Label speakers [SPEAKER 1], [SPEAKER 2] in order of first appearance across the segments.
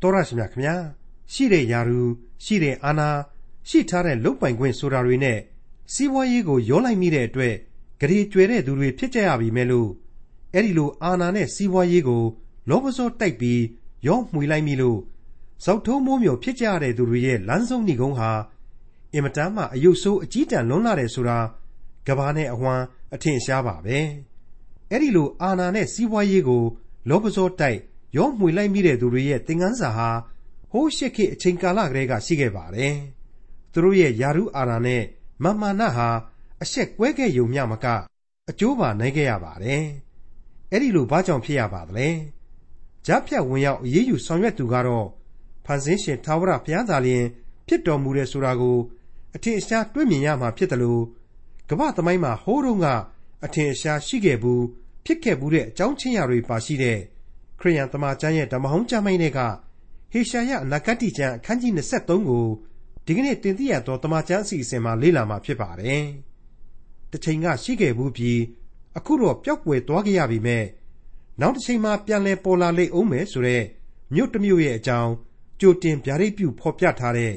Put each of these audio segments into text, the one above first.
[SPEAKER 1] တော်ရရှိမြခင်ဗျာရှိတဲ့ယာရုရှိတဲ့အာနာရှိထားတဲ့လုတ်ပိုင်ခွင့်ဆိုတာတွေနဲ့စီးပွားရေးကိုရောလိုက်မိတဲ့အတွက်ဂရေကျွဲတဲ့သူတွေဖြစ်ကြရပြီမဲ့လို့အဲ့ဒီလိုအာနာနဲ့စီးပွားရေးကို လောဘစောတိုက်ပြီးရောမှွေလိုက်မိလို့ဇောက်ထုံးမိုးမျိုးဖြစ်ကြရတဲ့သူတွေရဲ့လမ်းဆုံးဏီကုန်းဟာအင်မတန်မှအယုတ်ဆိုးအကြီးတန်းလွန်းလာတယ်ဆိုတာကဘာနဲ့အဝမ်းအထင်ရှားပါပဲအဲ့ဒီလိုအာနာနဲ့စီးပွားရေးကို လောဘစောတိုက် ရောမှွေလိုက်မိတဲ့သူတွေရဲ့သင်ခန်းစာဟာဟိုးရှစ်ခေတ်အချိန်ကာလကတည်းကရှိခဲ့ပါတယ်သူတို့ရဲ့ယာရုအာနာနဲ့မာမာနဟာအဆက်ကွဲခဲ့ယုံမျှမကအကျိုးပါနိုင်ခဲ့ရပါတယ်အဲ့ဒီလိုဘာကြောင့်ဖြစ်ရပါသလဲဂျားဖြတ်ဝင်ရောက်အရေးယူဆောင်ရွက်သူကတော့ဖန်ဆင်းရှင်ထာဝရဘုရားသာလျှင်ဖြစ်တော်မူတဲ့ဆိုတာကိုအထင်ရှားတွေ့မြင်ရမှာဖြစ်တယ်လို့ကမ္ဘာသမိုင်းမှာဟိုးတုန်းကအထင်ရှားရှိခဲ့ဘူးဖြစ်ခဲ့ဘူးတဲ့အကြောင်းချင်းရာတွေပါရှိတဲ့ ခရိယန်သမာကျမ်းရဲ့ဓမ္မဟောင်းကျမ်းပိုင်းတွေကဟေရှာယအနာဂတ်ကျမ်းအခန်းကြီး23ကိုဒီကနေ့တင်ပြရသောဓမ္မကျမ်းအစီအစဉ်မှာလေ့လာမှာဖြစ်ပါတယ်။တစ်ချိန်ကရှိခဲ့ဘူးပြီးအခုတော့ပျောက်ကွယ်သွားခဲ့ရပြီမဲ့နောက်တစ်ချိန်မှာပြန်လည်ပေါ်လာလိမ့်အောင်မယ်ဆိုတဲ့မြို့တစ်မြို့ရဲ့အကြောင်းကြိုတင်ဗျာဒိတ်ပြုဖော်ပြထားတဲ့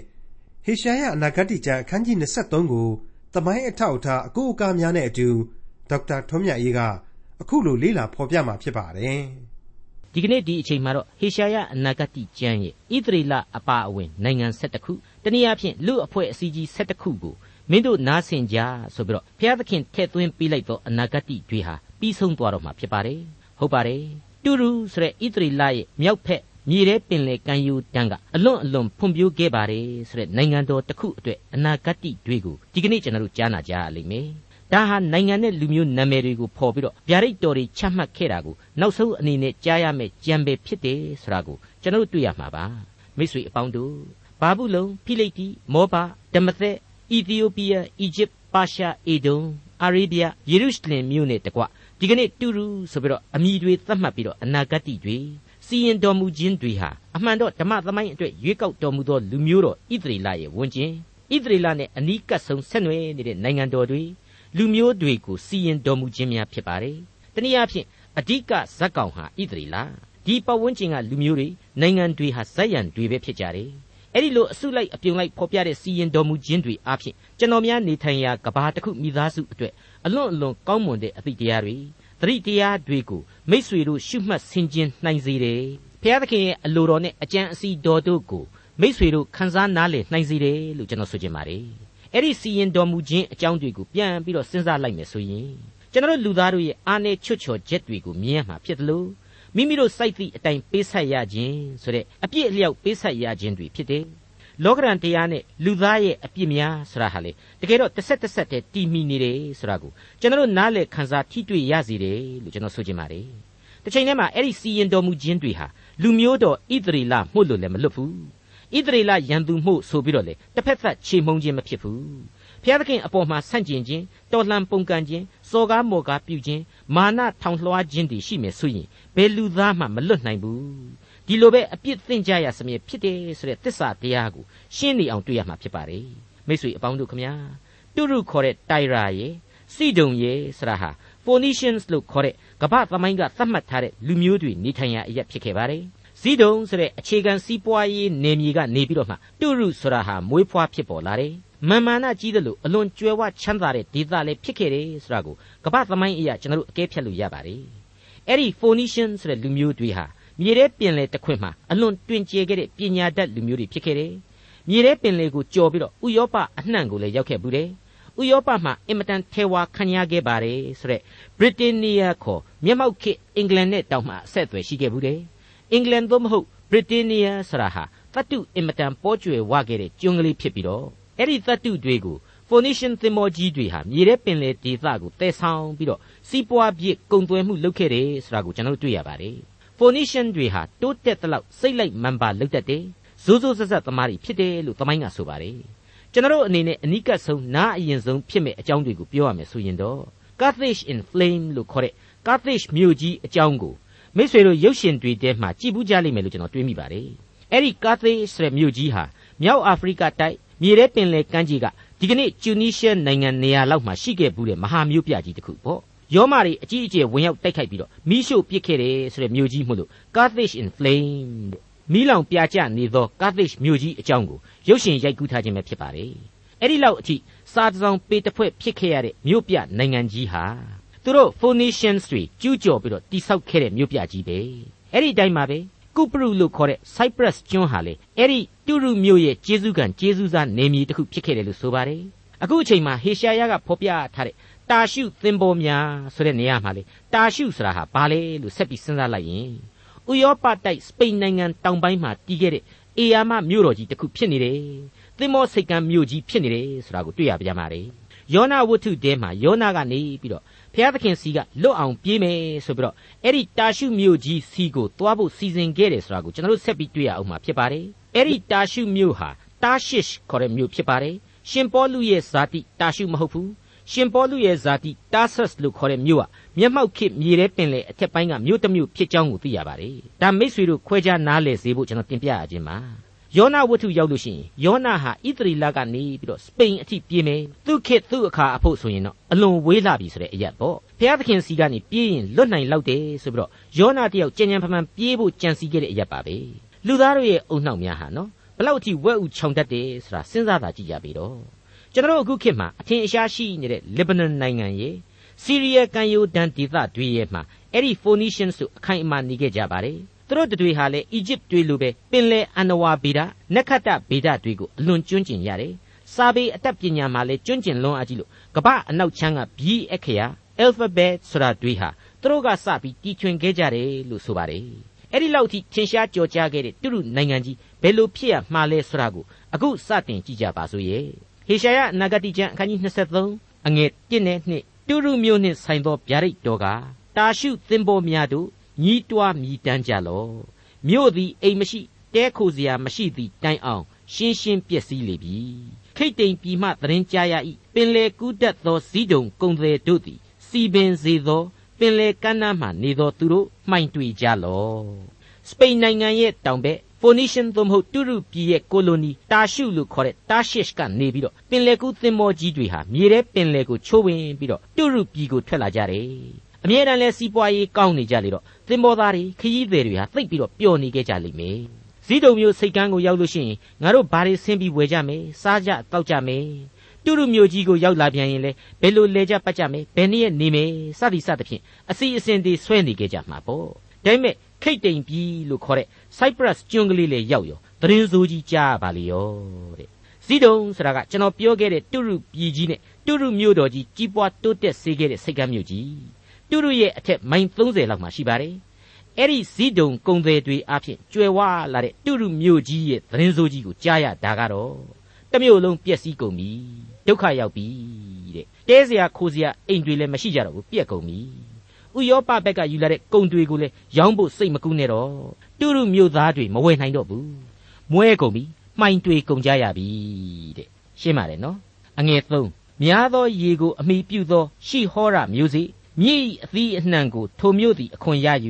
[SPEAKER 1] ဟေရှာယအနာဂတ်ကျမ်းအခန်းကြီး23ကိုသမိုင်းအထောက်အထားအကူအကားများနဲ့အတူဒေါက်တာထွန်းမြတ်အေးကအခုလိုလေ့လာဖော်ပြมาဖြစ်ပါတယ်
[SPEAKER 2] ဒီကနေ့ဒီအချိန်မှာတော့ဟေရှာယအနာဂတ်ကျမ်းရဲ့ဣသရေလအပါအဝင်နိုင်ငံ7ခုတနည်းအားဖြင့်လူအဖွဲ့အစည်းကြီး7ခုကိုမင်းတို့နားဆင်ကြဆိုပြီးတော့ဘုရားသခင်ထည့်သွင်းပေးလိုက်သောအနာဂတ်တွေဟာပြီးဆုံးသွားတော့မှာဖြစ်ပါတယ်ဟုတ်ပါတယ်တူရူဆိုတဲ့ဣသရေလရဲ့မြောက်ဖက်မြေထဲပင်လေကမ်းယူတန်းကအလွန်အလွန်ဖွံ့ဖြိုးခဲ့ပါတယ်ဆိုတဲ့နိုင်ငံတော်တစ်ခုအတွက်အနာဂတ်တွေကိုဒီကနေ့ကျွန်တော်တို့ကြားနာကြရလိမ့်မယ် ဒါဟာနိုင်ငံနဲ့လူမျိုးနာမည်တွေကိုဖော်ပြီးတော့ဗျာဒိတ်တော်တွေချမှတ်ခဲ့တာကိုနောက်ဆုံးအနေနဲ့ကြားရမယ့်ကြံပေဖြစ်တယ်ဆိုတာကိုကျွန်တော်တို့တွေ့ရမှာပါမိတ်ဆွေအပေါင်းတို့ဘာဘူးလုံဖိလိပ္တိမောဘဓမ္မသက်အီသီယိုးပီးယားအီဂျစ်ပါရှားအေဒုံအာရေဗျယေရုရှလင်မြို့နဲ့တကွဒီကနေ့တူရူဆိုပြီးတော့အမိတွေသတ်မှတ်ပြီးတော့အနာဂတ်တွေစီရင်တော်မူခြင်းတွေဟာအမှန်တော့ဓမ္မသမိုင်းအတွက်ရွေးကောက်တော်မူသောလူမျိုးတော်ဣသရေလရဲ့ဝန်ကျင်ဣသရေလနဲ့အနီးကပ်ဆုံးဆက်နွယ်နေတဲ့နိုင်ငံတော်တွေ လူမျိုးတွေကိုစီရင်တော်မူခြင်းများဖြစ်ပါတယ်။တနည်းအားဖြင့်အဓိကဇက်ကောင်ဟာဣသရေလဒီပတ်ဝန်းကျင်ကလူမျိုးတွေနိုင်ငံတွေဟာဇက်ရန်တွေပဲဖြစ်ကြတယ်။အဲ့ဒီလိုအစုလိုက်အပြုံလိုက်ဖော်ပြတဲ့စီရင်တော်မူခြင်းတွေအားဖြင့်ကျွန်တော်များနေထိုင်ရာကဘာတစ်ခုမိသားစုအတွက်အလွန်အလွန်ကောင်းမွန်တဲ့အသည့်တရားတွေသတိတရားတွေကိုမိษွေတို့ရှုမှတ်ဆင်ခြင်နိုင်စေတယ်။ဘုရားသခင်ရဲ့အလိုတော်နဲ့အကြံအစီတော်တို့ကိုမိษွေတို့ခန်းစားနားလည်နိုင်စေတယ်လို့ကျွန်တော်ဆိုချင်ပါတယ်။ အဲ့ဒီစီရင်တော်မူခြင်းအကြောင်းတွေကိုပြန်ပြီးတော့စဉ်းစားလိုက်မယ်ဆိုရင်ကျွန်တော်လူသားတို့ရဲ့အာနယ်ချွတ်ချော်ချက်တွေကိုမြင်ရမှာဖြစ်တယ်လို့မိမိတို့စိုက်သည့်အတိုင်းပေးဆက်ရခြင်းဆိုတဲ့အပြစ်အလျောက်ပေးဆက်ရခြင်းတွေဖြစ်တယ်လောကရန်တရားနဲ့လူသားရဲ့အပြစ်များဆိုတာဟာလေတကယ်တော့တစ်ဆက်တစ်ဆက်တည်းတည်မိနေတယ်ဆိုတာကိုကျွန်တော်နားလည်ခံစားထိတွေ့ရစေတယ်လို့ကျွန်တော်ဆိုချင်ပါတယ်တစ်ချိန်တည်းမှာအဲ့ဒီစီရင်တော်မူခြင်းတွေဟာလူမျိုးတော်ဣသရေလမှုလို့လည်းမလွတ်ဘူး ဣသရေလရန်သူမှုဆိုပြီးတော့လေတစ်ဖက်သက်ချေမှုန်းခြင်းမဖြစ်ဘူးဖျားသခင်အပေါ်မှာဆန့်ကျင်ခြင်းတော်လှန်ပုန်ကန်ခြင်းစော်ကားမော်ကားပြုခြင်းမာနထောင်လွှားခြင်းတွေရှိမယ်ဆိုရင်ဘယ်လူသားမှမလွတ်နိုင်ဘူးဒီလိုပဲအပြစ်သင်ကြရစမြဲဖြစ်တယ်ဆိုတဲ့သစ္စာတရားကိုရှင်းနေအောင်တွေ့ရမှာဖြစ်ပါတယ်မိတ်ဆွေအပေါင်းတို့ခမညာတုရုခေါ်တဲ့တိုင်ရာရဲ့စီဒုံရဲ့ဆရာဟာ Phoenicians လို့ခေါ်တဲ့ကမ္ဘာသမိုင်းကသတ်မှတ်ထားတဲ့လူမျိုးတွေနေထိုင်ရာအရာဖြစ်ခဲ့ပါတယ် ဇီဒုံဆိုတဲ့အခြေခံစီးပွားရေးနယ်မြေကနေပြီးတော့မှတုရုဆိုတာဟာမွေးဖွားဖြစ်ပေါ်လာတယ်။မာမာနကြီးတယ်လို့အလွန်ကြွယ်ဝချမ်းသာတဲ့ဒေသလည်းဖြစ်ခဲ့တယ်ဆိုတာကိုကမ္ဘာသမိုင်းအရာကျွန်တော်တို့အကဲဖြတ်လို့ရပါတယ်။အဲ့ဒီ Phoenician ဆိုတဲ့လူမျိုးတွေဟာမြေထဲပင်လယ်တစ်ခွင်မှာအလွန်တွင်ကျယ်ခဲ့တဲ့ပညာတတ်လူမျိုးတွေဖြစ်ခဲ့တယ်။မြေထဲပင်လယ်ကိုကျော်ပြီးတော့ဥရောပအနှံ့ကိုလည်းရောက်ခဲ့ဘူးတယ်။ဥရောပမှာအင်မတန်ထဲဝါခံရခဲ့ပါတယ်ဆိုတဲ့ Britannia ခေါ်မျက်မှောက်ခေတ်အင်္ဂလန်နဲ့တောင်မှအဆက်အသွယ်ရှိခဲ့ဘူးတယ်။ အင်္ဂလန်သို့မဟုတ်ဗြိတိန်နီးယားဆိုတာဟာသတ္တုအင်မတန်ပေါ်ကျွယ်ဝခဲ့တဲ့ကျွန်းကလေးဖြစ်ပြီးတော့အဲ့ဒီသတ္တုတွေကို Phoenician သင်္ဘောကြီးတွေဟာမြေထဲပင်လယ်ဒေသကိုတည်ဆောင်ပြီးတော့စီးပွားပြစ်ကုန်သွယ်မှုလုပ်ခဲ့တယ်ဆိုတာကိုကျွန်တော်တို့တွေ့ရပါတယ်။ Phoenician တွေဟာတိုးတက်တဲ့လောက်စိတ်လိုက်မှန်ပါလုပ်တတ်တယ်။ဇိုးဇိုးဆက်ဆက်သမားတွေဖြစ်တယ်လို့သမိုင်းကဆိုပါတယ်။ကျွန်တော်တို့အနေနဲ့အနိကဆုံးနားအရင်ဆုံးဖြစ်မဲ့အကြောင်းတွေကိုပြောရမယ်ဆိုရင်တော့ Carthage in Flame လို့ခေါ်တဲ့ Carthage မြို့ကြီးအကြောင်းကို မိษွေတို့ရုပ်ရှင်တွေထဲမှာကြည်ဘူးကြလိမ့်မယ်လို့ကျွန်တော်တွေးမိပါတယ်အဲ့ဒီကာသေဆိုတဲ့မြို့ကြီးဟာမြောက်အာဖရိကတိုက်မြေထဲပင်လယ်ကမ်းခြေကဒီကနေ့ကျူနီးရှားနိုင်ငံနေရာလောက်မှာရှိခဲ့ဘူးတဲ့မဟာမြို့ပြကြီးတစ်ခုပေါ့ယောမတွေအကြီးအကျယ်ဝင်ရောက်တိုက်ခိုက်ပြီးတော့မိရှို့ပစ်ခဲ့တယ်ဆိုတဲ့မြို့ကြီးမို့လို့ Carthage in Flame တဲ့မီးလောင်ပြာကျနေသောကာသစ်မြို့ကြီးအကြောင်းကိုရုပ်ရှင်ရိုက်ကူးထားခြင်းပဲဖြစ်ပါတယ်အဲ့ဒီလောက်အထိစာတစောင်ပေတစ်ဖွဲ့ဖြစ်ခဲ့ရတဲ့မြို့ပြနိုင်ငံကြီးဟာ သူတို့ Phoenicians တွေကျူးကျော်ပြီးတော့တိဆောက်ခဲ့တဲ့မြို့ပြကြီးပဲအဲ့ဒီတိုင်းမှာပဲကုပရုလို့ခေါ်တဲ့ Cyprus ကျွန်းဟာလေအဲ့ဒီတူရုမြို့ရဲ့ကျေးဇူးကံကျေးဇူးစားနေမြေတစ်ခုဖြစ်ခဲ့တယ်လို့ဆိုပါတယ်အခုအချိန်မှာဟေရှာယကဖော်ပြထားတဲ့တာရှုသင်္ဘောများဆိုတဲ့နေရာမှာလေတာရှုဆိုတာဟာဘာလဲလို့ဆက်ပြီးစဉ်းစားလိုက်ရင်ဥရောပတိုက်စပိန်နိုင်ငံတောင်ပိုင်းမှာတည်ခဲ့တဲ့အေယာမမြို့တော်ကြီးတစ်ခုဖြစ်နေတယ်သင်္ဘောစိတ်ကမ်းမြို့ကြီးဖြစ်နေတယ်ဆိုတာကိုတွေ့ရပြန်ပါတယ်ယောနာဝတ္ထုတဲမှာယောနာကနေပြီးတော့ ဘုရားသခင်စီကလွတ်အောင်ပြေးမယ်ဆိုပြီးတော့အဲ့ဒီတာရှုမြို့ကြီးစီကိုသွားဖို့စီစဉ်ခဲ့တယ်ဆိုတာကိုကျွန်တော်တို့ဆက်ပြီးတွေ့ရအောင်မှာဖြစ်ပါတယ်အဲ့ဒီတာရှုမြို့ဟာတာရှစ်ခေါ်တဲ့မြို့ဖြစ်ပါတယ်ရှင်ပေါလုရဲ့ဇာတိတာရှုမဟုတ်ဘူးရှင်ပေါလုရဲ့ဇာတိတာဆတ်လို့ခေါ်တဲ့မြို့ကမျက်မှောက်ခေတ်မြေထဲပင်လေအထက်ပိုင်းကမြို့တစ်မြို့ဖြစ်ကြောင်းကိုသိရပါတယ်ဒါမိတ်ဆွေတို့ခွဲခြားနားလည်စေဖို့ကျွန်တော်တင်ပြရခြင်းပါ ယောနာဝတ္ထုရောက်လို့ရှိရင်ယောနာဟာဣသရီလကနေပြီးတော့စပိန်အထိပြေးမယ်သူခေတ်သူ့အခါအဖို့ဆိုရင်တော့အလွန်ဝေးလာပြီဆိုတဲ့အရက်ပေါ့ဘုရားသခင်စီကနေပြေးရင်လွတ်နိုင်လောက်တယ်ဆိုပြီးတော့ယောနာတယောက်ကြံ့ကြံ့ဖန်ဖန်ပြေးဖို့ကြံစည်ခဲ့တဲ့အရက်ပါပဲလူသားတို့ရဲ့အုံနှောက်များဟာနော်ဘလောက်အထိဝက်ဥချောင်တတ်တယ်ဆိုတာစဉ်းစားတာကြည့်ကြပြီတော့ကျွန်တော်အခုခေတ်မှာအထင်အရှားရှိနေတဲ့လေဘနန်နိုင်ငံရဲ့စီးရီးယားကန်ယိုဒန်ဒေသတွေရဲ့မှာအဲ့ဒီ Phoenicians တို့အခိုင်အမာနေခဲ့ကြပါတယ် သူတို့တွေဟာလည်းအီဂျစ်တွေလိုပဲပင်လယ်အန္နဝါဗေဒနက္ခတ္တဗေဒတွေကိုအလွန်ကျွမ်းကျင်ရတယ်။စာပေအတတ်ပညာမှာလည်းကျွမ်းကျင်လွန်းအားကြီးလို့ကမ္ဘာအနောက်ချမ်းကဘီးအခရာ alphabet ဆိုတာတွေဟာသူတို့ကစပြီးတီထွင်ခဲ့ကြတယ်လို့ဆိုပါတယ်။အဲ့ဒီလောက်ထိထင်ရှားကြော်ကြားခဲ့တဲ့တူရုနိုင်ငံကြီးဘယ်လိုဖြစ်ရမှာလဲဆိုတာကိုအခုစတင်ကြည့်ကြပါစို့ရဲ့။ဟေရှာယနဂတိကျမ်းအခန်းကြီး23အငယ်1နဲ့2တူရုမျိုးနှင့်ဆိုင်သောဗျာဒိတ်တော်ကတာရှုသင်္ဘောများတို့ ညီးတွားမြည်တမ်းကြလော့မြို့သည်အိမ်မရှိတဲခိုစရာမရှိသည့်တိုင်အောင်ရှင်းရှင်းပျက်စီးလေပြီခိတ်တိမ်ပြီမှသတင်းကြားရ၏ပင်လေကူးတတ်သောဇီးတုံကုံသည်တို့သည်စီပင်စေသောပင်လေကမ်းနားမှနေသောသူတို့မှိုင်တွေ့ကြလော့စပိန်နိုင်ငံရဲ့တောင်ဘက် Phoenician သို့မဟုတ်တူရုပြည်ရဲ့ကိုလိုနီတာရှုလို့ခေါ်တဲ့တာရှစ်ကနေပြီးတော့ပင်လယ်ကူးသင်္ဘောကြီးတွေဟာမြေထဲပင်လယ်ကိုချိုးဝင်ပြီးတော့တူရုပြည်ကိုထွက်လာကြတယ် အမြဲတမ်းလဲစီးပွားရေးကောင်းနေကြလေတော့သင်္ဘောသားတွေခရီးသည်တွေဟာသိပ်ပြီးတော့ပျော်နေကြကြလိမ့်မယ်ဇီးတုံမျိုးစိတ်ကန်းကိုရောက်လို့ရှိရင်ငါတို့ဘာတွေဆင်းပြီးဝယ်ကြမယ်စားကြတောက်ကြမယ်တူတူမျိုးကြီးကိုရောက်လာပြန်ရင်လေဘယ်လိုလဲကြပတ်ကြမယ်ဘယ်နည်းနေမယ်စသည်စသဖြင့်အစီအစဉ်တွေဆွဲနေကြကြမှာပေါ့ဒါပေမဲ့ခိတ်တိမ်ပြီလို့ခေါ်တဲ့ Cyprus ကျွန်းကလေးလေရောက်ရောသတင်းစိုးကြီးကြားပါလေရောတဲ့ဇီးတုံဆိုတာကကျွန်တော်ပြောခဲ့တဲ့တူရုပြည်ကြီးနဲ့တူရုမျိုးတော်ကြီးကြီးပွားတိုးတက်စေခဲ့တဲ့စိတ်ကမ်းမျိုးကြီး တုရုရဲ့အထက်မိုင်30လောက်မှာရှိပါတယ်။အဲ့ဒီဇီးဒုံကုံသေးတွေအဖြစ်ကျွယ်ဝလာတဲ့တုရုမြို့ကြီးရဲ့သတင်းစိုးကြီးကိုကြားရတာကတော့တမျိုးလုံးပျက်စီးကုန်ပြီ။ဒုက္ခရောက်ပြီတဲ့။တဲစရာခိုးစရာအိမ်တွေလည်းမရှိကြတော့ဘူးပြက်ကုန်ပြီ။ဥယောပဘက်ကယူလာတဲ့ကုံတွေကိုလည်းရောင်းဖို့စိတ်မကူးနဲ့တော့တုရုမြို့သားတွေမဝယ်နိုင်တော့ဘူး။မွဲကုန်ပြီ။မှိုင်တွေကုန်ကြရပြီတဲ့။ရှင်းပါတယ်နော်။အငယ်3များသောရေကိုအမိပြုသော ရှိဟောရမျိုးစေ့ မြေဤအသီးအနှံကိုထိုမျိုးသည်အခွန်ရ၍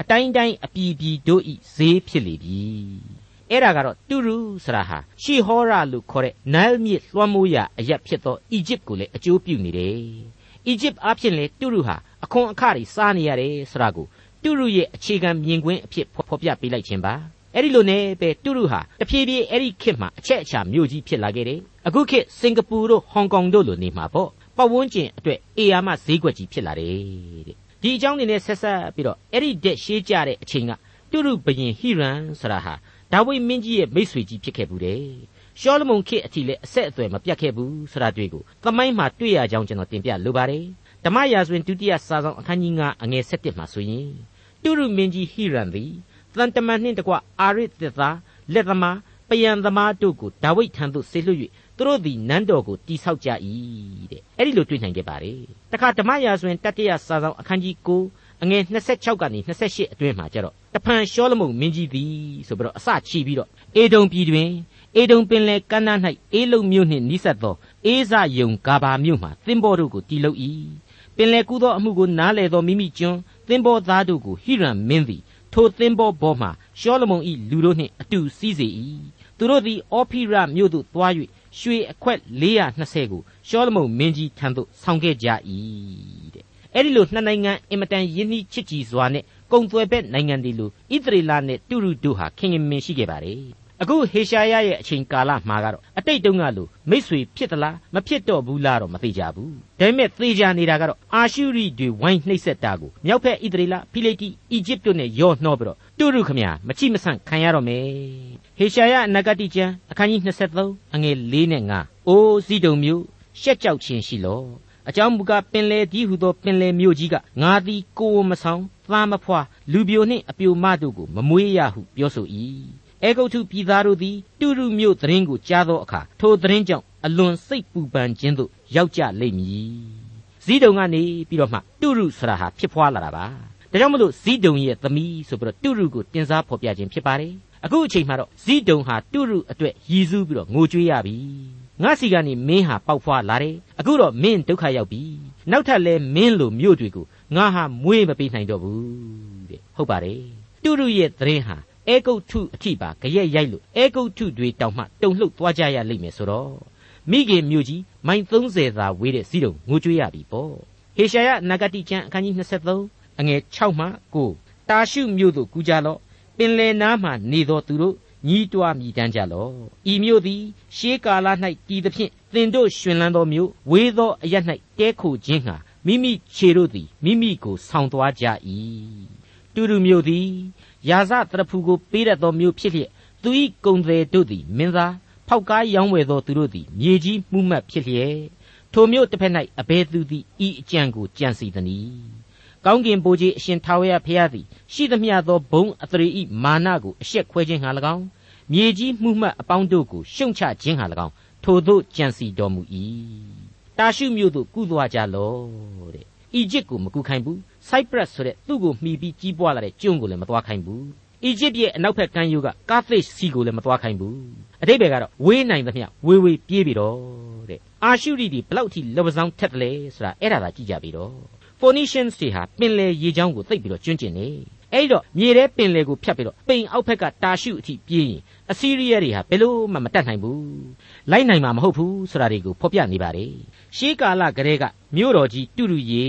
[SPEAKER 2] အတိုင်းတိုင်းအပြည်ပြည်တို့ဤဈေးဖြစ်လေပြီအဲ့ဒါကတော့တူရူဆိုတာဟာရှီဟောရလို့ခေါ်တဲ့နိုင်းမြစ်လွှမ်းမိုးရာအရက်ဖြစ်သောအီဂျစ်ကိုလည်းအကျိုးပြုနေတယ်အီဂျစ်အဖြစ်လေတူရူဟာအခွန်အခတွေစားနေရတယ်ဆိုတာကိုတူရူရဲ့အခြေခံမြင်ကွင်းအဖြစ်ဖော်ပြပေးလိုက်ခြင်းပါအဲ့ဒီလိုနဲ့ပဲတူရူဟာတဖြည်းဖြည်းအဲ့ဒီခေတ်မှာအချက်အချာမြို့ကြီးဖြစ်လာခဲ့တယ်အခုခေတ်စင်ကာပူတို့ဟောင်ကောင်တို့လိုနေမှာပေါ့ ပတ်ဝန်းကျင်အတွက်အေယာမဈေးကွက်ကြီးဖြစ်လာတယ်တဲ့ဒီအကြောင်းတွေနဲ့ဆက်ဆက်ပြီးတော့အဲ့ဒီတက်ရှေးကြတဲ့အချိန်ကတူရုဘရင်ဟိရန်ဆိုတာဟာဒါဝိမင်းကြီးရဲ့မိတ်ဆွေကြီးဖြစ်ခဲ့ဘူးတဲ့ရှောလမုန်ခေတ်အထိလည်းအဆက်အသွယ်မပြတ်ခဲ့ဘူးဆိုတာတွေ့ကိုသမိုင်းမှာတွေ့ရကြောင်းကျွန်တော်တင်ပြလိုပါတယ်ဓမ္မရာဇဝင်ဒုတိယစာဆောင်အခန်းကြီး9အငယ်7မှာဆိုရင်တူရုမင်းကြီးဟိရန်သည်တန်တမန်နှင့်တကွအာရစ်သစ္စာလက်သမားပယံသမားတို့ကိုဒါဝိဒ်ထံသို့ဆေလွှတ် သူတို့သည်နန်းတော်ကိုတိဆောက်ကြ၏တဲ့အဲ့ဒီလိုတွေ့နိုင်ခဲ့ပါတယ်တခါဓမ္မရာဇဝင်တတိယစာဆောင်အခန်းကြီး9အငယ်26ကနေ28အတွင်းမှာကျတော့တဖန်ရှောလမုန်မင်းကြီးသည်ဆိုပြီးတော့အစချီပြီးတော့အေဒုံပြည်တွင်အေဒုံပင်လယ်ကမ်းနား၌အေလုံမြို့နှင့်နီးစပ်သောအေးဇယုံဂါဘာမြို့မှသင်္ဘောတို့ကိုတီးလုပ်၏ပင်လယ်ကူးသောအမှုကိုနားလေသောမိမိကျွန်းသင်္ဘောသားတို့ကိုဟိရန်မင်းသည်ထိုသင်္ဘောပေါ်မှရှောလမုန်၏လူတို့နှင့်အတူစီးစေ၏သူတို့သည်အောဖိရမြို့သို့သွား၍ ရွှေအခွက်420ကိုရှောလမုန်မင်းကြီးထံသို့ဆောင်ခဲ့ကြ၏တဲ့အဲ့ဒီလိုနှစ်နိုင်ငံအင်မတန်ယဉ်နှီးချစ်ကြည်စွာနဲ့ကုံသွယ်ဘက်နိုင်ငံတွေလိုဣသရေလနဲ့တူရုတို့ဟာခင်ခင်မင်ရှိခဲ့ပါတယ် အခုဟေရှာယရဲ့အချိန်ကာလမှာကတော့အတိတ်တုန်းကလိုမိษွေဖြစ်သလားမဖြစ်တော့ဘူးလားတော့မသိကြဘူးဒါပေမဲ့သေချာနေတာကတော့အာရှုရိတွေဝိုင်းနှိပ်စက်တာကိုမြောက်ဖက်ဣသရေလဖိလိတိအီဂျစ်တို့နဲ့ရောနှောပြီးတော့တူရုခမညာမချိမဆန့်ခံရတော့မယ်ဟေရှာယအနာဂတိကျမ်းအခန်းကြီး23အငယ်၄နဲ့5အိုးစီတုံမျိုးရှက်ကြောက်ခြင်းရှိလောအကြောင်းမူကားပင်လေဒီဟုသောပင်လေမြို့ကြီးကငါသည်ကိုယ်မဆောင်သားမဖွာလူပြိုနှင့်အပြိုမတို့ကိုမမွေးရဟုပြောဆို၏ အေဂုတ်ထုပြည်သားတို့သည်တူရုမြို့သတင်းကိုကြားသောအခါထိုသတင်းကြောင့်အလွန်စိတ်ပူပန်ခြင်းသို့ရောက်ကြလိမ့်မည်ဇီးတုံကနေပြီးတော့မှတူရုဆရာဟာဖြစ်ဖွာလာတာပါဒါကြောင့်မလို့ဇီးတုံရဲ့သမီးဆိုပြီးတော့တူရုကိုတင်စားဖော်ပြခြင်းဖြစ်ပါတယ်အခုအချိန်မှာတော့ဇီးတုံဟာတူရုအတွက်ရည်စူးပြီးတော့ငိုကြွေးရပြီငါစီကနေမင်းဟာပေါက်ဖွာလာတယ်အခုတော့မင်းဒုက္ခရောက်ပြီနောက်ထပ်လဲမင်းလိုမြို့တွေကိုငါဟာမွေးမပေးနိုင်တော့ဘူးတဲ့ဟုတ်ပါတယ်တူရုရဲ့သတင်းဟာ အဲဂုတ်ထုအထိပါကြရက်ရိုက်လို့အဲဂုတ်ထုတွေတောင်မှတုံလှုပ်သွားကြရလိမ့်မယ်ဆိုတော့မိခင်မြို့ကြီးမိုင်30သာဝေးတဲ့စီးတုံငိုကြွေးရပြီပေါ့ဟေရှာယနဂတိကျမ်းအခန်းကြီး23အငယ်6မှ9တာရှုမြို့သို့ကူးကြလော့ပင်လယ်နားမှနေသောသူတို့ညီးတွားမြည်တမ်းကြလော့ဤမြို့သည်ရှေးကာလ၌တည်သဖြင့်သင်တို့ရှင်လန်းသောမြို့ဝေးသောအရ၌တဲခိုခြင်းဟာမိမိခြေတို့သည်မိမိကိုဆောင်သွားကြ၏တူတူမြို့သည် ယာဇတရဖူကိုပေးတတ်သောမြို့ဖြစ်လျက်သူ၏ကုံတယ်တို့သည်မင်းသားဖောက်ကားရောင်းဝယ်သောသူတို့သည်မြေကြီးမှုမှတ်ဖြစ်လျက်ထိုမြို့တစ်ဖက်၌အဘဲသူသည်ဤအကြံကိုကြံစီသည်။ကောင်းကင်ဘိုးကြီးအရှင်ထာဝရဘုရားသည်ရှိသမျှသောဘုံအသရေဤမာနကိုအရှက်ခွဲခြင်းဟာ၎င်းမြေကြီးမှုမှတ်အပေါင်းတို့ကိုရှုံချခြင်းဟာ၎င်းထိုတို့ကြံစီတော်မူ၏။တာရှုမြို့သို့ကူးသွားကြလော့တဲ့။အီဂျစ်ကိုမကူခိုင်းဘူး။ Cyprus ဆိုတဲ့သူ့ကိုမှီပြီးကြီးပွားလာတဲ့ကျွန်းကိုလည်းမသွားခိုင်းဘူး။အီဂျစ်ရဲ့အနောက်ဘက်ကမ်းရိုးကကာသစ်စီကိုလည်းမသွားခိုင်းဘူး။အတိတ်ဘယ်ကတော့ဝေးနိုင်သမျှဝေးဝေးပြေးပြီတော့တဲ့။အာရှုရိဒီဘလောက်ထိလက်ပစောင်းထက်တယ်လဲဆိုတာအဲ့ဒါသာကြည့်ကြပြီတော့။ Phoenicians တွေဟာပင်လယ်ရေချောင်းကိုသိပ်ပြီးတော့ကျွန့်ကျင်နေ။အဲ့တော့မြေထဲပင်လယ်ကိုဖြတ်ပြီးတော့ပိန်အောက်ဘက်ကတာရှုအထိပြေးရင်အစီးရီးယားတွေဟာဘယ်လို့မှမတတ်နိုင်ဘူး။လိုက်နိုင်မှာမဟုတ်ဘူးဆိုတာတွေကိုဖော်ပြနေပါလေ။ရှေးကာလကတည်းကမြို့တော်ကြီးတူတူရေ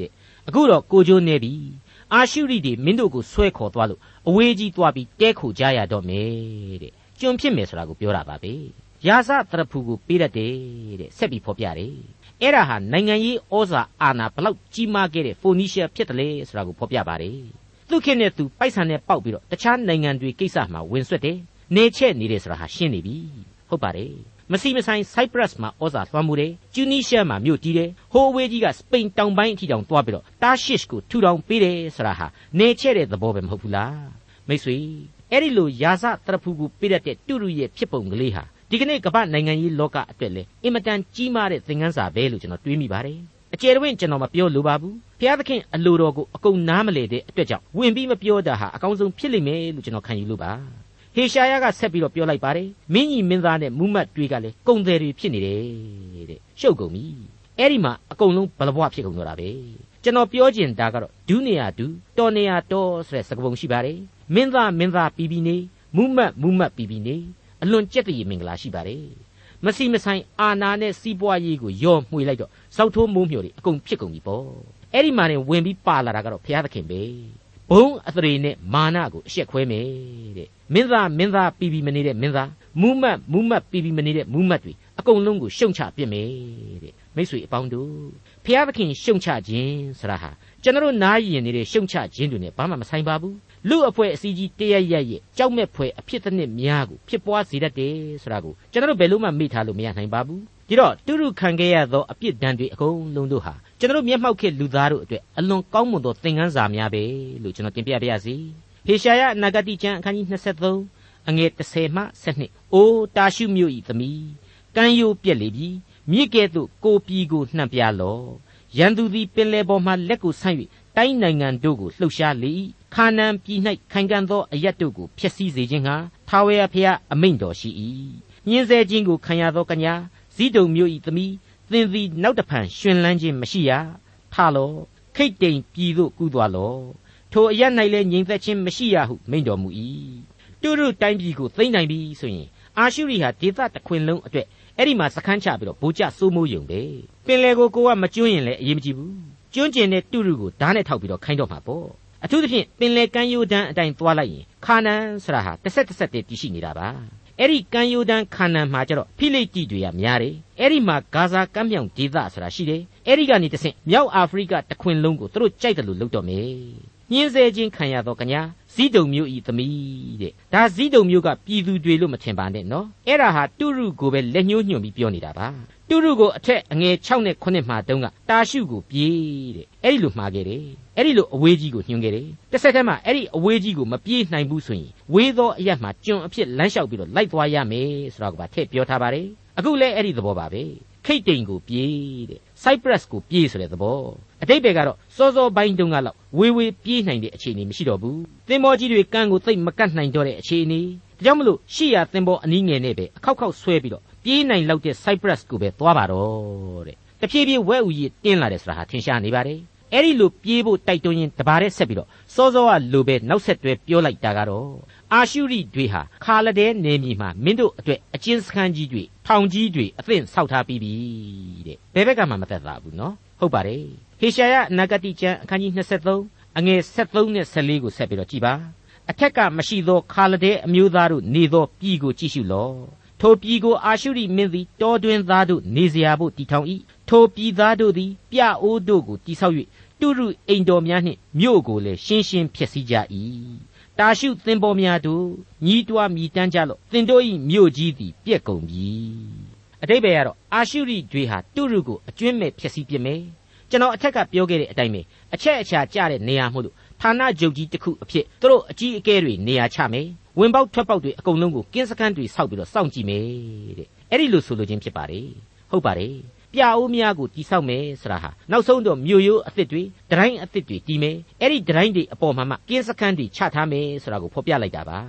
[SPEAKER 2] တဲ့။ အခုတော့ကိုကျိုးနေပြီ။အာရှုရိတွေမင်းတို့ကိုဆွဲခေါ်သွားလို့အဝေးကြီးသွားပြီးတဲခိုကြရတော့မယ်တဲ့။ကျွန်ဖြစ်မယ်ဆိုတာကိုပြောတာပါပဲ။ယာစတရဖူကိုပေးတတ်တယ်တဲ့။ဆက်ပြီးဖော်ပြတယ်။အဲ့ဒါဟာနိုင်ငံရေးဩဇာအာဏာဘလောက်ကြီးမားခဲ့တဲ့ဖိုနီးရှားဖြစ်တယ်လေဆိုတာကိုဖော်ပြပါတယ်။သူခေတ်နဲ့သူပိုက်ဆံနဲ့ပေါက်ပြီးတော့တခြားနိုင်ငံတွေကိစ္စမှာဝင်ဆွတ်တယ်။နေချက်နေတယ်ဆိုတာဟာရှင်းနေပြီ။ဟုတ်ပါတယ်။ မစီမဆိုင် Cyprus မှာဩဇာလွှမ်းမိုးတယ်။ကျူနီးရှားမှာမြို့တည်တယ်။ဟိုအဝေးကြီးကစပိန်တောင်ပိုင်းအထိတောင်တွားပြီးတော့တာရှစ်ကိုထူထောင်ပေးတယ်ဆိုတာဟာနေချက်တဲ့သဘောပဲမဟုတ်ဘူးလား။မိတ်ဆွေအဲ့ဒီလိုယာစတရဖူကိုပေးတတ်တဲ့တူတူရဲ့ဖြစ်ပုံကလေးဟာဒီကနေ့ကမ္ဘာနိုင်ငံရေးလောကအတွက်လေအင်မတန်ကြီးမားတဲ့သင်ခန်းစာပဲလို့ကျွန်တော်တွေးမိပါတယ်အကျယ်တွင်ကျွန်တော်မပြောလိုပါဘူးဘုရားသခင်အလိုတော်ကိုအကုန်နားမလည်တဲ့အတွက်ကြောင့်ဝင်ပြီးမပြောတာဟာအကောင်းဆုံးဖြစ်လိမ့်မယ်လို့ကျွန်တော်ခံယူလို့ပါ ဟေရှာယကဆက်ပြီးတော့ပြောလိုက်ပါတယ်မင်းကြီးမင်းသားနဲ့မူးမတ်တွေကလည်းကုံတယ်တွေဖြစ်နေတယ်တဲ့ရှုပ်ကုန်ပြီအဲ့ဒီမှာအကုန်လုံးဘလဘွားဖြစ်ကုန်တော့တာပဲကျွန်တော်ပြောချင်တာကတော့ဒူးနေရဒူးတော်နေရတော်ဆိုတဲ့စကားပုံရှိပါတယ်မင်းသားမင်းသားပြီးပြီးနေမူးမတ်မူးမတ်ပြီးပြီးနေအလွန်ကြက်တည်မင်္ဂလာရှိပါတယ်မစီမဆိုင်အာနာနဲ့စီးပွားရေးကိုယောမှွေလိုက်တော့စောက်ထိုးမိုးမျှော်တွေအကုန်ဖြစ်ကုန်ပြီပေါ့အဲ့ဒီမှာနေဝင်ပြီးပါလာတာကတော့ဘုရားသခင်ပဲဘုံအသရေနဲ့မာနကိုအရှက်ခွဲမယ်တဲ့ မင်းသားမင်းသားပြီးပြီးမနေတဲ့မင်းသားမူးမတ်မူးမတ်ပြီးပြီးမနေတဲ့မူးမတ်တွေအကုန်လုံးကိုရှုံချပြစ်မယ်တဲ့မိတ်ဆွေအပေါင်းတို့ဘုရားသခင်ရှုံချခြင်းဆိုတာဟာကျွန်တော်နားယင်နေတဲ့ရှုံချခြင်းတွေနဲ့ဘာမှမဆိုင်ပါဘူးလူအဖွဲ့အစည်းကြီးတရရက်ရဲ့ကြောက်မဲ့ဖွယ်အဖြစ်တစ်နှစ်များကိုဖြစ်ပွားစေတတ်တယ်ဆိုတာကိုကျွန်တော်ဘယ်လို့မှမေ့ထားလို့မရနိုင်ပါဘူးဒီတော့တူရုခံခဲ့ရသောအပြစ်ဒဏ်တွေအကုန်လုံးတို့ဟာကျွန်တော်မျက်မှောက်ခေလူသားတို့အတွက်အလွန်ကောင်းမွန်သောသင်ခန်းစာများပဲလို့ကျွန်တော်တင်ပြပါရစေ ဟေရှာယနဂတိကျမ်းအခန်းကြီး23အငယ်30မှ12အိုးတာရှုမြို့ဤသမီးကမ်းရိုးပြက်လေပြီမြစ်ကဲ့သို့ကိုပြည်ကိုနှံ့ပြလော့ရန်သူသည်ပင်လယ်ပေါ်မှလက်ကိုဆန့်၍တိုင်းနိုင်ငံတို့ကိုလှုပ်ရှားလေ၏ခါနန်ပြည်၌ခိုင်ခံ့သောအရက်တို့ကိုဖျက်ဆီးစေခြင်းဟာထာဝရဘုရားအမိန့်တော်ရှိ၏ညှင်းဆဲခြင်းကိုခံရသောကညာဇိဒုံမြို့၏သမီးသင်သည်နောက်တဖန်ရှင်လန်းခြင်းမရှိရထလောခိတ်တိမ်ပြည်သို့ကူးသွားလော ထိုအရက်၌လည်းငြိမ်သက်ခြင်းမရှိရဟုမိန့်တော်မူ၏တူရုတိုင်းပြည်ကိုသိမ့်နိုင်ပြီဆိုရင်အာရှုရိဟာဒေသတစ်ခွင်လုံးအတွက်အဲ့ဒီမှာစခန်းချပြီးတော့ဗိုလ်ကျစိုးမိုးယုံပဲပင်လေကိုကိုကမကျွန်းရင်လည်းအရေးမကြီးဘူးကျွန်းကျင်တဲ့တူရုကိုဓာတ်နဲ့ထောက်ပြီးတော့ခိုင်းတော့မှာပေါ့အထူးသဖြင့်ပင်လယ်ကမ်းရိုးတန်းအတိုင်းသွားလိုက်ရင်ခါနန်ဆိုတာဟာတစ်ဆက်တစ်ဆက်တည်းတည်ရှိနေတာပါအဲ့ဒီကမ်းရိုးတန်းခါနန်မှာကျတော့ဖိလိတိတွေကများတယ်အဲ့ဒီမှာဂါဇာကမ်းမြောင်ဒေသဆိုတာရှိတယ်အဲ့ဒီကနေတဆင့်မြောက်အာဖရိကတခွင်လုံးကိုသူတို့ကြိုက်တယ်လို့လုပ်တော့မယ် ညင်းဆဲခြင်းခံရတော့ကညာဇီးတုံမျိုးဤသမီးတဲ့ဒါဇီးတုံမျိုးကပြည်သူတွေလို့မထင်ပါနဲ့နော်အဲ့ဒါဟာတုရုကိုပဲလက်ညှိုးညွှန်ပြီးပြောနေတာပါတုရုကိုအထက်အငယ်6နဲ့9မှာတုန်းကတာရှုကိုပြေးတဲ့အဲ့ဒီလိုမှားခဲ့တယ်အဲ့ဒီလိုအဝေးကြီးကိုညွှန်ခဲ့တယ်တစ်ဆက်တည်းမှာအဲ့ဒီအဝေးကြီးကိုမပြေးနိုင်ဘူးဆိုရင်ဝေးသောအရက်မှာကျွန်အဖြစ်လမ်းလျှောက်ပြီးတော့လိုက်သွားရမယ်ဆိုတာကိုပါထည့်ပြောထားပါတယ်အခုလည်းအဲ့ဒီသဘောပါပဲခိတ်တိန်ကိုပြေးတဲ့ Cyprus ကိုပြေးဆိုတဲ့သဘော အတိတ်ဘယ်ကတော့စောစောပိုင်းတုန်းကတော့ဝေဝေပြေးနိုင်တဲ့အခြေအနေမရှိတော့ဘူးသင်္ဘောကြီးတွေကန်းကိုသိမ့်မကတ်နိုင်တော့တဲ့အခြေအနေဒါကြောင့်မလို့ရှေ့ရသင်္ဘောအနည်းငယ်နဲ့ပဲအခောက်ခောက်ဆွဲပြီးတော့ပြေးနိုင်လောက်တဲ့ Cyprus ကိုပဲသွားပါတော့တဲ့တဖြည်းဖြည်းဝဲဥကြီးတင်းလာတယ်ဆိုတာဟာထင်ရှားနေပါတယ်အဲ့ဒီလိုပြေးဖို့တိုက်တွန်းရင်တပါးတဲ့ဆက်ပြီးတော့စောစောကလိုပဲနောက်ဆက်တွဲပြောလိုက်တာကတော့အာရှုရိတွေဟာခါလဒဲနေမြေမှာမင်းတို့အတွက်အကျဉ်းစခန်းကြီးတွေထောင်ကြီးတွေအသင့်ဆောက်ထားပြီးပြီတဲ့ဘယ်ဘက်ကမှမသက်သာဘူးနော်ဟုတ်ပါတယ်ဟေေရှာယနဂတိကျမ်းအခန်းကြီး23အငယ်73နဲ့74ကိုဆက်ပြီးတော့ကြည်ပါအထက်ကမရှိသောခါလဒဲအမျိုးသားတို့နေသောပြည်ကိုကြည့်ရှုလော့ထိုပြည်ကိုအာရှုရိမင်းသည်တောတွင်သားတို့နေစရာဖို့တည်ထောင်၏ထိုပြည်သားတို့သည်ပြအိုးတို့ကိုတည်ဆောက်၍တုရုအိမ်တော်များနှင့်မြို့ကိုလည်းရှင်းရှင်းဖျက်ဆီးကြ၏တာရှုသင်ပေါ်များတို့ညီးတွားမြည်တမ်းကြလော့သင်တို့၏မြို့ကြီးသည်ပြက်ကုန်ပြီအတိတ်ပဲကတော့အာရှုရိတွေဟာတုရုကိုအကျွင့်မဲ့ဖျက်ဆီးပစ်မယ် ကျွန်တော်အထက်ကပြောခဲ့တဲ့အတိုင်းပဲအချက်အချာကျတဲ့နေရာမို့လို့ဌာနချုပ်ကြီးတစ်ခုအဖြစ်သူတို့အကြီးအကဲတွေနေရာချမယ်ဝင်ပေါက်ထွက်ပေါက်တွေအကုန်လုံးကိုကင်းစခန်းတွေဆောက်ပြီးတော့စောင့်ကြည့်မယ်တဲ့အဲ့ဒီလိုဆိုလိုခြင်းဖြစ်ပါတယ်ဟုတ်ပါတယ်ပြအိုးများကိုတိဆောက်မယ်ဆိုတာဟာနောက်ဆုံးတော့မြို့ရိုးအသစ်တွေဒတိုင်းအသစ်တွေတီးမယ်အဲ့ဒီဒတိုင်းတွေအပေါ်မှာမှကင်းစခန်းတွေချထားမယ်ဆိုတာကိုဖော်ပြလိုက်တာပါ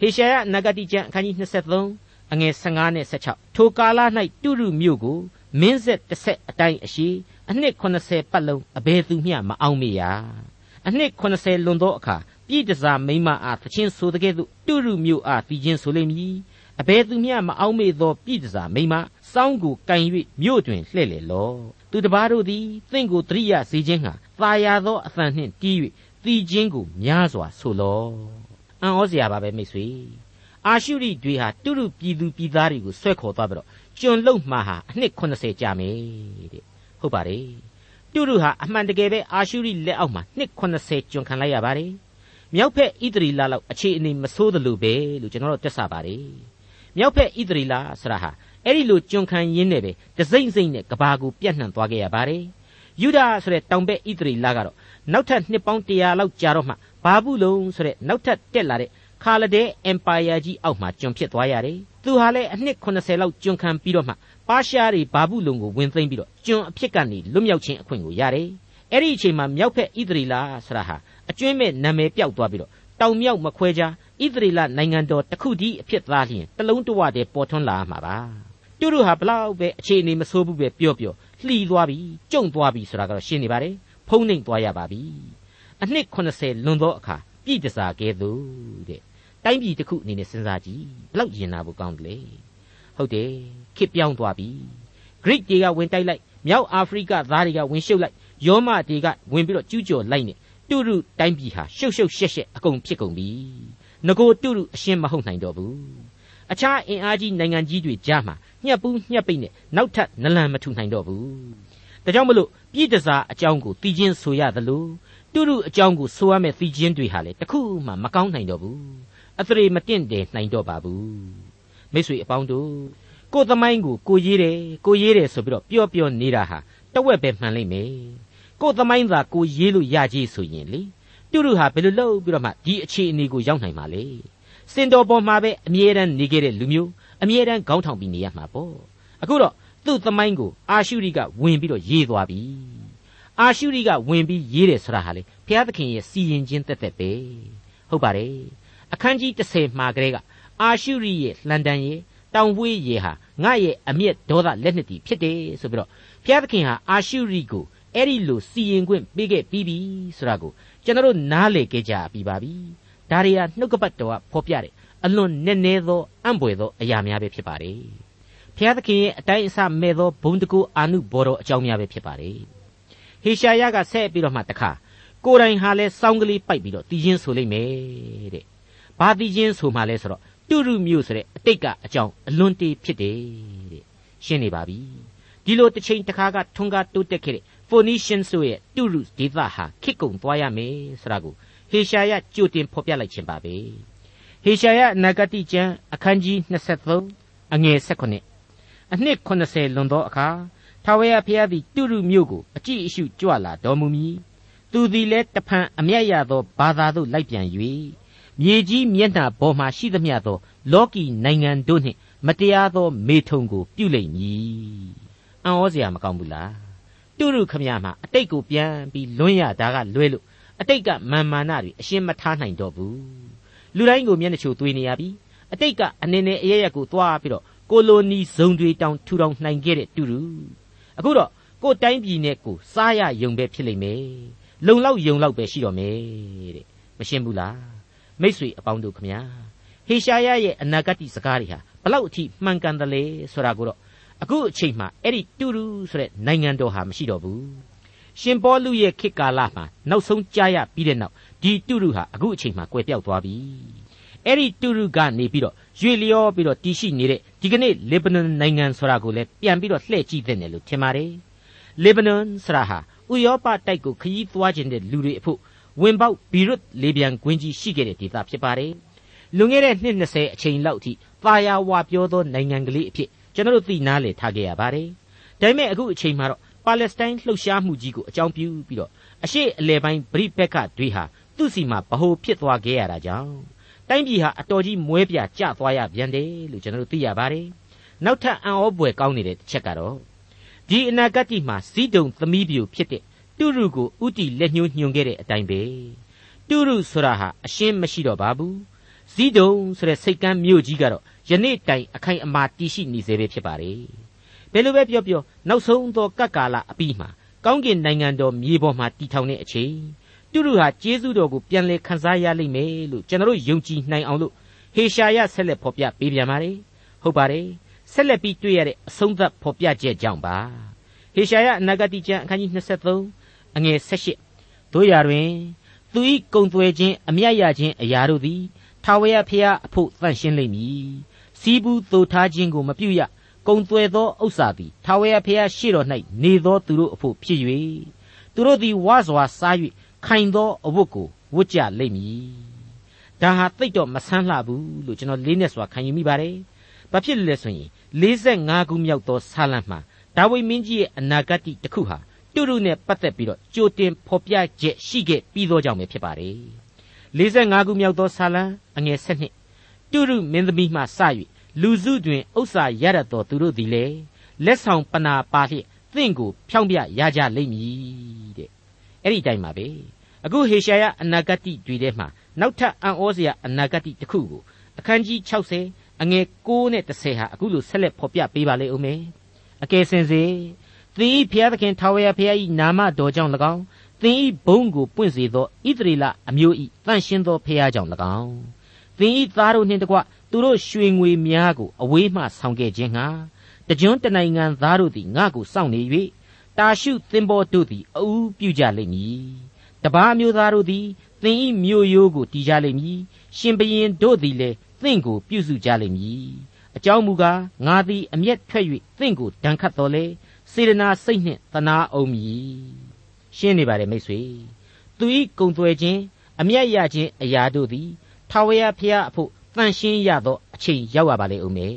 [SPEAKER 2] ဟေရှာယနဂတိကျမ်းအခန်းကြီး23အငယ်15နဲ့16ထိုကာလ၌တုရုမြို့ကိုမင်းဆက်တစ်ဆက်အတိုင်းအရှိ အနှစ်80ပတ်လုံးအဘယ်သူမျှမအောင်မေရအနှစ်80လွန်သောအခါပြည်တစားမိမအားသချင်းဆိုတဲ့ကဲ့သို့တုရုမြို့အားတည်ခြင်းဆိုလိမ့်မည်အဘယ်သူမျှမအောင်မေသောပြည်တစားမိမစောင်းကိုကင်၍မြို့တွင်လှဲ့လေလောသူတပားတို့သည်သင်ကိုတရိယစေခြင်းဟာตาရသောအသံနှင့်တီး၍တည်ခြင်းကိုများစွာဆိုလောအံ့ဩစရာပါပဲမိတ်ဆွေအာရှုရိတွေဟာတုရုပြည်သူပြည်သားတွေကိုဆွဲခေါ်သွားပြီးတော့ကျွန်လုံမှာဟာအနှစ်80ကြာမယ်တဲ့ ဟုတ်ပါတယ်တုရုဟာအမှန်တကယ်ပဲအာရှုရိလက်အောက်မှာနှစ်80ကျွန်ခံလိုက်ရပါတယ်မြောက်ဖက်ဣသရီလလောက်အခြေအနေမဆိုးသလိုပဲလို့ကျွန်တော်တို့တက်ဆပါတယ်မြောက်ဖက်ဣသရီလဆိုတာဟာအဲ့ဒီလိုကျွန်ခံရင်းနဲ့ပဲတစိမ့်စိမ့်နဲ့ကဘာကိုပြန့်နှံ့သွားခဲ့ရပါတယ်ယူဒာဆိုတဲ့တောင်ဘက်ဣသရီလကတော့နောက်ထပ်နှစ်ပေါင်း100လောက်ကြာတော့မှဘာဘူးလုံဆိုတဲ့နောက်ထပ်တက်လာတဲ့ ခါလဒဲအင်ပါယာကြီးအောက်မှာကျွန်ဖြစ်သွားရတယ်သူဟာလည်းအနှစ်80လောက်ကျွန်ခံပြီးတော့မှပါရှားတွေဘာဘူးလုံကိုဝင်သိမ့်ပြီးတော့ကျွန်အဖြစ်ကနေလွတ်မြောက်ခြင်းအခွင့်ကိုရတယ်အဲ့ဒီအချိန်မှာမြောက်ဖက်ဣသရီလဆရာဟာအကျွင်းမဲ့နာမည်ပြောက်သွားပြီးတော့တောင်မြောက်မခွဲခြားဣသရေလနိုင်ငံတော်တစ်ခုတည်းအဖြစ်သားလျင်တလုံးတဝတည်းပေါ်ထွန်းလာမှာပါတူတူဟာဘလောက်ပဲအခြေအနေမဆိုးဘူးပဲပြောပြောလှီသွားပြီကြုံသွားပြီဆိုတာကတော့ရှင်းနေပါတယ်ဖုံးနှိမ်သွားရပါပြီအနှစ်80လွန်သောအခါပြည်တစားကဲသို့တဲ့ တိုင်းပြည်တစ်ခုအနေနဲ့စဉ်းစားကြည့်ဘလောက်ရင်နာဖို့ကောင်းတယ်လေဟုတ်တယ်ခေပြောင်းသွားပြီ Greek တွေကဝင်တိုက်လိုက်မြောက်အာဖရိကသားတွေကဝင်ရှုပ်လိုက်ယောမတွေကဝင်ပြီးတော့ကျူးကျော်လိုက်နေတုရုတိုင်းပြည်ဟာရှုပ်ရှုပ်ရှက်ရှက်အကုန်ဖြစ်ကုန်ပြီငကိုတုရုအရှင်းမဟုတ်နိုင်တော့ဘူးအခြားအင်အားကြီးနိုင်ငံကြီးတွေကြားမှာညှက်ပူးညှက်ပိတ်နဲ့နောက်ထပ်နလန်မထူနိုင်တော့ဘူးဒါကြောင့်မလို့ပြည်တစားအကြောင်းကိုသိချင်းဆိုရသလိုတုရုအကြောင်းကိုဆိုရမယ့်သိချင်းတွေဟာလေတခုမှမကောင်းနိုင်တော့ဘူး အသရေမတင့်တယ်နိုင်တော့ပါဘူးမိတ်ဆွေအပေါင်းတို့ကိုသမိုင်းကိုကိုရေးတယ်ကိုရေးတယ်ဆိုပြီးတော့ပြောပြောနေတာဟာတဝက်ပဲမှန်လိမ့်မယ်ကိုသမိုင်းသာကိုရေးလို့ရကြီးဆိုရင်လေတုရုဟာဘယ်လိုလုပ်ပြီးတော့မှဒီအခြေအနေကိုရောက်နိုင်မှာလဲစင်တော်ပေါ်မှာပဲအမြဲတမ်းနေခဲ့တဲ့လူမျိုးအမြဲတမ်းခေါင်းထောင်ပြီးနေရမှာပေါ့အခုတော့သူ့သမိုင်းကိုအာရှုရိကဝင်ပြီးတော့ရေးသွားပြီအာရှုရိကဝင်ပြီးရေးတယ်ဆိုတာဟာလေဘုရားသခင်ရဲ့စီရင်ခြင်းတက်တက်ပဲဟုတ်ပါတယ် အခန်းကြီး30မှာကလေးကအာရှုရိရဲ့လှန်တန်ရဲ့တောင်ပွေးရေဟာငါရဲ့အမျက်ဒေါသလက်နှစ်တီဖြစ်တယ်ဆိုပြီးတော့ဘုရားသခင်ဟာအာရှုရိကိုအဲ့ဒီလိုစီရင်ခွင့်ပေးခဲ့ပြီးပြီဆိုတာကိုကျွန်တော်တို့နားလည်ခဲ့ကြပြီးပါပြီဒါတွေဟာနှုတ်ကပတ်တော်ကဖော်ပြတယ်အလွန်နည်းနည်းသောအံ့ဖွယ်သောအရာများပဲဖြစ်ပါတယ်ဘုရားသခင်ရဲ့အတိုင်းအဆမဲ့သောဘုံတကူအာနုဘော်တော်အကြောင်းများပဲဖြစ်ပါတယ်ဟေရှာယကဆက်ပြီးတော့မှတခါတကိုယ်တိုင်ဟာလဲစောင်းကလေးပိုက်ပြီးတော့တီးချင်းဆိုလိုက်မယ်တဲ့ ဘာတီးချင်းဆိုမှလဲဆိုတော့တုရုမြို့ဆိုတဲ့အတိတ်ကအကြောင်းအလွန်တေးဖြစ်တယ်တဲ့ရှင်းနေပါပြီဒီလိုတစ်ချိန်တစ်ခါကထွန်းကားတိုးတက်ခဲ့တဲ့ Phoenician ဆိုရဲ့တုရုဒေသဟာခစ်ကုံသွားရမယ်ဆိုတာကိုဟေရှာယကြိုတင်ဖော်ပြလိုက်ခြင်းပါပဲဟေရှာယနဂတိကျမ်းအခန်းကြီး23အငယ်18အနှစ်80လွန်သောအခါထာဝရဘုရားသည်တုရုမြို့ကိုအကြည့်အရှုကြွလာတော်မူမည်သူသည်လည်းတဖန်အမျက်ရသောဘာသာသို့လိုက်ပြန်၍ မြေကြီးမျက်နှာပေါ်မှရှိသမျှသော လောကီနိုင်ငံတို့နှင့် မတရားသော မေထုံကိုပြုလိမ့်မည်အံ့ဩစရာမကောင်းဘူးလားတုရုခမရမှာအတိတ်ကိုပြန်ပြီးလွန်းရတာကလွဲလို့အတိတ်ကမာမာနတွေအရှင်းမထားနိုင်တော့ဘူးလူတိုင်းကိုမျက်နှာချိုသွေးနေရပြီအတိတ်ကအနေနဲ့အရရက်ကိုသွားပြီးတော့ကိုလိုနီဇုံတွေတောင်ထူထောင်နိုင်ခဲ့တဲ့တူတူအခုတော့ကိုတိုင်းပြည်နဲ့ကိုစားရယုံပဲဖြစ်လိမ့်မယ်လုံလောက်ယုံလောက်ပဲရှိတော့မယ်တဲ့မရှင်းဘူးလား မိษွေအပေါင်းတို့ခမညာဟေရှာယရဲ့အနာဂတ်စကားတွေဟာဘလောက်အထိမှန်ကန်တယ်လဲဆိုတာကိုတော့အခုအချိန်မှအဲ့ဒီတူတူဆိုတဲ့နိုင်ငံတော်ဟာမရှိတော့ဘူးရှင်ပေါလုရဲ့ခေတ်ကာလမှာနောက်ဆုံးကြားရပြီးတဲ့နောက်ဒီတူတူဟာအခုအချိန်မှကွယ်ပြောက်သွားပြီအဲ့ဒီတူတူကနေပြီးတော့ရွေလျောပြီးတော့တည်ရှိနေတဲ့ဒီကနေ့လေဘနွန်နိုင်ငံဆိုတာကိုလည်းပြန်ပြီးတော့လှည့်ကြည့်သင့်တယ်လို့ထင်ပါတယ်လေဘနွန်ဆိုတာဟာဥရောပတိုက်ကိုခရီးသွားခြင်းတဲ့လူတွေအဖို့ ဝင်ပေါက်ဘီရွတ်လေပြန်ကွင်းကြီးရှိခဲ့တဲ့ဒေသဖြစ်ပါတယ်လွန်ခဲ့တဲ့နှစ်20အချိန်လောက်အထိပါယာဝါပြောသောနိုင်ငံကလေးအဖြစ်ကျွန်တော်တို့သိနားလည်ထားခဲ့ရပါတယ်ဒါပေမဲ့အခုအချိန်မှာတော့ပါလက်စတိုင်းလှုပ်ရှားမှုကြီးကိုအကြောင်းပြုပြီးတော့အရှိအလဲပိုင်းဗြိဘက်ကတွေဟာသူ့စီမှာဗဟိုဖြစ်သွားခဲ့ရတာကြောင့်တိုင်းပြည်ဟာအတော်ကြီးမွဲပြကျသွားရပြန်တယ်လို့ကျွန်တော်တို့သိရပါတယ်နောက်ထပ်အံ့ဩပွေကောင်းနေတဲ့တစ်ချက်ကတော့ဒီအနာဂတ်မှာစီးတုံသမီးပြူဖြစ်တဲ့ တုရုကိုဥတီလက်ညှိုးညွှန်ခဲ့တဲ့အတိုင်းပဲတုရုဆိုတာဟာအရှင်းမရှိတော့ပါဘူးဇီးတုံဆိုတဲ့စိတ်ကမ်းမြို့ကြီးကတော့ယနေ့တိုင်အခိုင်အမာတည်ရှိနေစေပဲဖြစ်ပါတယ်ဘယ်လိုပဲပြောပြောနောက်ဆုံးသောကပ်ကာလအပြီးမှာကောင်းကင်နိုင်ငံတော်မြေပေါ်မှာတည်ထောင်တဲ့အချိန်တုရုဟာကျေးဇူးတော်ကိုပြန်လည်ခန်းစားရလိမ့်မယ်လို့ကျွန်တော်ယုံကြည်နိုင်အောင်လို့ဟေရှာယဆက်လက်ဖော်ပြပေးပြန်ပါတယ်ဟုတ်ပါတယ်ဆက်လက်ပြီးတွေ့ရတဲ့အဆုံးသတ်ဖော်ပြချက်ကြောင့်ပါဟေရှာယအနာဂတိကျမ်းအခန်းကြီး23 အငယ်18တို့ရာတွင်သူ၏ကုံသွဲခြင်းအမျက်ရခြင်းအရာတို့သည်ထာဝရဘုရားအဖို့တန့်ရှင်းလိမ့်မည်စီးပူးသိုထားခြင်းကိုမပြုရကုံသွဲသောဥစ္စာသည်ထာဝရဘုရားရှေ့တော်၌နေသောသူတို့အဖို့ဖြစ်၍သူတို့သည်ဝါစွာစား၍ခိုင်သောအဝတ်ကိုဝတ်ကြလိမ့်မည်ဒါဟာသိတော့မဆန်းလှဘူးလို့ကျွန်တော်လေးနဲ့စွာခံယူမိပါတယ်ဘာဖြစ်လဲဆိုရင်45ခုမြောက်သောဆာလံမှာဒါဝိမင်းကြီးရဲ့အနာဂတ်တစ်ခုဟာ တုရုနဲ့ပတ်သက်ပြီးတော့ကြိုတင်ဖော်ပြချက်ရှိခဲ့ပြီးသောကြောင့်ပဲဖြစ်ပါတယ်45ခုမြောက်သောဆာလံအငယ်7တုရုမင်းသမီးမှစ၍လူစုတွင်ဥစ္စာရရတော်သူတို့သည်လေလက်ဆောင်ပနာပါလျက်သင်ကိုဖြောင်းပြရကြလိမ့်မည်တဲ့အဲ့ဒီတိုင်းပါပဲအခုဟေရှာယအနာဂတ်တွေထဲမှာနောက်ထပ်အံ့ဩစရာအနာဂတ်တစ်ခုကိုအခန်းကြီး60အငယ်9နဲ့10ဟာအခုလိုဆက်လက်ဖော်ပြပေးပါလိမ့်ဦးမယ်အကယ်စင်စေ သင်၏ဘုရားသခင်ထာဝရဘုရား၏နာမတော်ကြောင့်၎င်းသင်၏ဘုန်းကိုပွင့်စေသောဣသရေလအမျိုး၏တန်ရှင်းသောဘုရားကြောင့်၎င်းသင်၏သားတို့နှင့်တကွသူတို့ရွှေငွေများကိုအဝေးမှဆောင်ခဲ့ခြင်းငှာတကြွတနိုင်ငံသားတို့သည်ငါ့ကိုစောင့်နေ၍တာရှုသင်္ဘောတို့သည်အူးပြုကြလိမ့်မည်တပားမျိုးသားတို့သည်သင်၏မြို့ရိုးကိုတည်ကြလိမ့်မည်ရှင်ဘရင်တို့သည်လည်းသင်ကိုပြုစုကြလိမ့်မည်အကြောင်းမူကားငါသည်အမျက်ထွက်၍သင်ကိုဒဏ်ခတ်တော်လေ စေရနာစိတ်နှင့်သနာအောင်မည်ရှင်းနေပါတယ်မိတ်ဆွေသူဤကုံသွဲခြင်းအမျက်ရခြင်းအရာတို့သည်ထာဝရဘုရားအဖို့တန်ရှင်းရသောအချိန်ရောက်ရပါလေဦးမယ်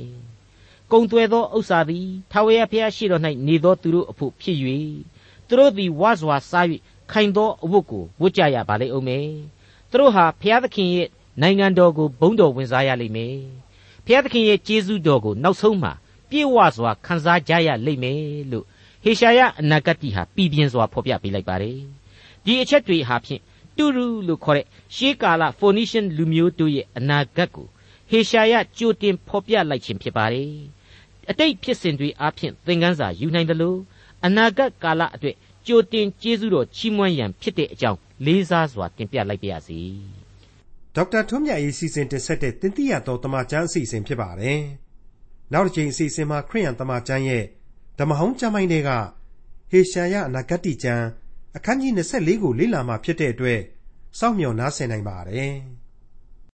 [SPEAKER 2] ကုံသွဲသောဥစ္စာသည်ထာဝရဘုရားရှိတော်၌နေသောသူတို့အဖို့ဖြစ်၍သူတို့သည်ဝါစွာစား၍ခိုင်သောအဝတ်ကိုဝတ်ကြရပါလေဦးမယ်သူတို့ဟာဘုရားသခင်ရဲ့နိုင်ငံတော်ကိုဘုန်းတော်ဝင်စားရလိမ့်မယ်ဘုရားသခင်ရဲ့ကျေးဇူးတော်ကိုနောက်ဆုံးမှာ ပြည့်ဝစွာခံစားကြရလိမ့်မယ်လို့ဟေရှာယအနာဂတ်ဟာပြည်ပြင်းစွာဖော်ပြပေးလိုက်ပါတယ်ဒီအချက်တွေဟာဖြင့်တူရူလို့ခေါ်တဲ့ရှေးကာလဖိုနီရှင်လူမျိုးတို့ရဲ့အနာဂတ်ကိုဟေရှာယကြိုတင်ဖော်ပြလိုက်ခြင်းဖြစ်ပါတယ်အတိတ်ဖြစ်စဉ်တွေအပြင်သင်ခန်းစာယူနိုင်တယ်လို့အနာဂတ်ကာလအတွက်ကြိုတင်ကျေးဇူးတော်ချီးမွမ်းရန်ဖြစ်တဲ့အကြောင်းလေးစားစွာတင်ပြလိုက်ပါရစေ
[SPEAKER 1] ဒေါက်တာထွန်းမြတ်ရေးစီစဉ်တင်ဆက်တဲ့တင်ပြရတော်တမချန်းအစီအစဉ်ဖြစ်ပါတယ် နောက်တစ်ချိန်အစီအစဉ်မှာခရိယန်တမချန်းရဲ့ဓမ္မဟောင်းကျမ်းပိုင်းတွေကဟေရှာယအနာဂတ်ကျမ်းအခန်းကြီး24ကိုလေ့လာမှဖြစ်တဲ့အတွက်စောင့်မျှော်နားဆင်နိုင်ပါတယ်။